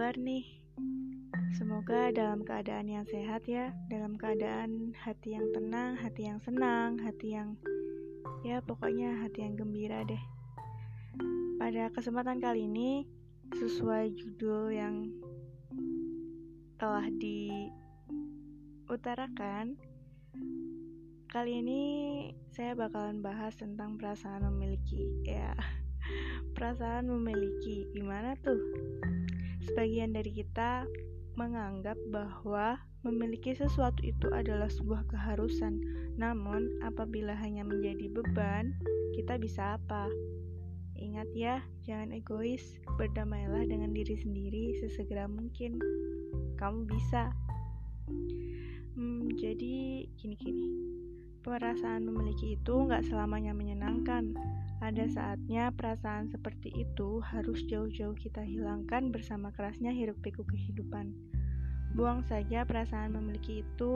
kabar nih? Semoga dalam keadaan yang sehat ya, dalam keadaan hati yang tenang, hati yang senang, hati yang ya pokoknya hati yang gembira deh. Pada kesempatan kali ini, sesuai judul yang telah diutarakan, kali ini saya bakalan bahas tentang perasaan memiliki. Ya, perasaan memiliki gimana tuh? Sebagian dari kita menganggap bahwa memiliki sesuatu itu adalah sebuah keharusan. Namun, apabila hanya menjadi beban, kita bisa apa? Ingat ya, jangan egois. Berdamailah dengan diri sendiri sesegera mungkin. Kamu bisa. Hmm, jadi gini-gini. Perasaan memiliki itu nggak selamanya menyenangkan. Ada saatnya perasaan seperti itu harus jauh-jauh kita hilangkan bersama kerasnya hiruk-pikuk kehidupan. Buang saja perasaan memiliki itu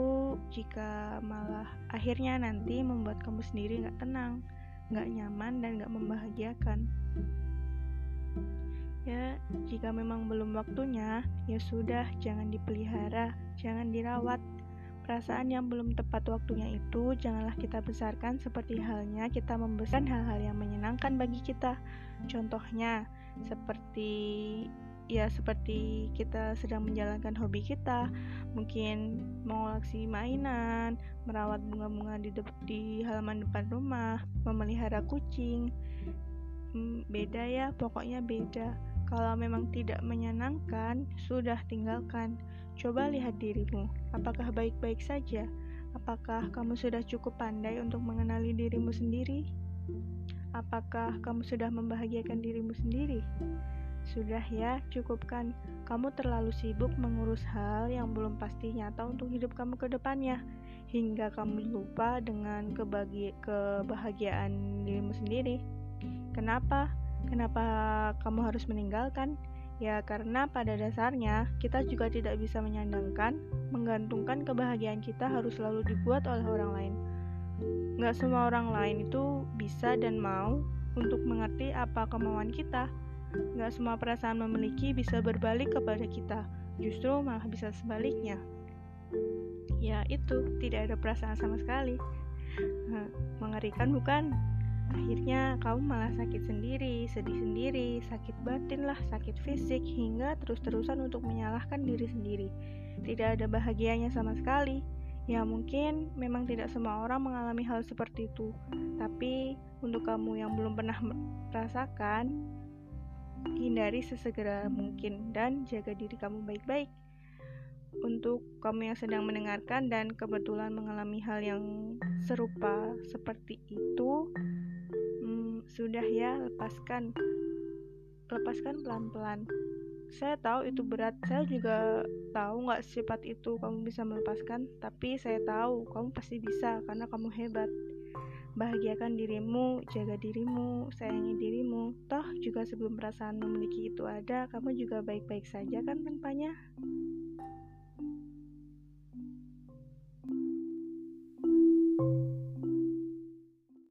jika malah akhirnya nanti membuat kamu sendiri gak tenang, gak nyaman, dan gak membahagiakan. Ya, jika memang belum waktunya, ya sudah, jangan dipelihara, jangan dirawat, Perasaan yang belum tepat waktunya itu janganlah kita besarkan seperti halnya kita membesarkan hal-hal yang menyenangkan bagi kita. Contohnya seperti ya seperti kita sedang menjalankan hobi kita, mungkin mengoleksi mainan, merawat bunga-bunga di, di halaman depan rumah, memelihara kucing. Hmm, beda ya, pokoknya beda. Kalau memang tidak menyenangkan, sudah tinggalkan. Coba lihat dirimu, apakah baik-baik saja? Apakah kamu sudah cukup pandai untuk mengenali dirimu sendiri? Apakah kamu sudah membahagiakan dirimu sendiri? Sudah ya, cukupkan. Kamu terlalu sibuk mengurus hal yang belum pasti nyata untuk hidup kamu ke depannya, hingga kamu lupa dengan kebahagiaan dirimu sendiri. Kenapa? Kenapa kamu harus meninggalkan? Ya, karena pada dasarnya kita juga tidak bisa menyandangkan, menggantungkan kebahagiaan kita harus selalu dibuat oleh orang lain. Nggak semua orang lain itu bisa dan mau untuk mengerti apa kemauan kita. Nggak semua perasaan memiliki bisa berbalik kepada kita, justru malah bisa sebaliknya. Ya, itu tidak ada perasaan sama sekali. Mengerikan, bukan? Akhirnya kamu malah sakit sendiri, sedih sendiri, sakit batin lah, sakit fisik, hingga terus-terusan untuk menyalahkan diri sendiri. Tidak ada bahagianya sama sekali. Ya mungkin memang tidak semua orang mengalami hal seperti itu. Tapi untuk kamu yang belum pernah merasakan, hindari sesegera mungkin dan jaga diri kamu baik-baik. Untuk kamu yang sedang mendengarkan dan kebetulan mengalami hal yang serupa seperti itu, sudah ya, lepaskan. Lepaskan pelan-pelan. Saya tahu itu berat. Saya juga tahu nggak sifat itu kamu bisa melepaskan. Tapi saya tahu kamu pasti bisa karena kamu hebat. Bahagiakan dirimu, jaga dirimu, sayangi dirimu. Toh juga sebelum perasaan memiliki itu ada, kamu juga baik-baik saja kan tanpanya.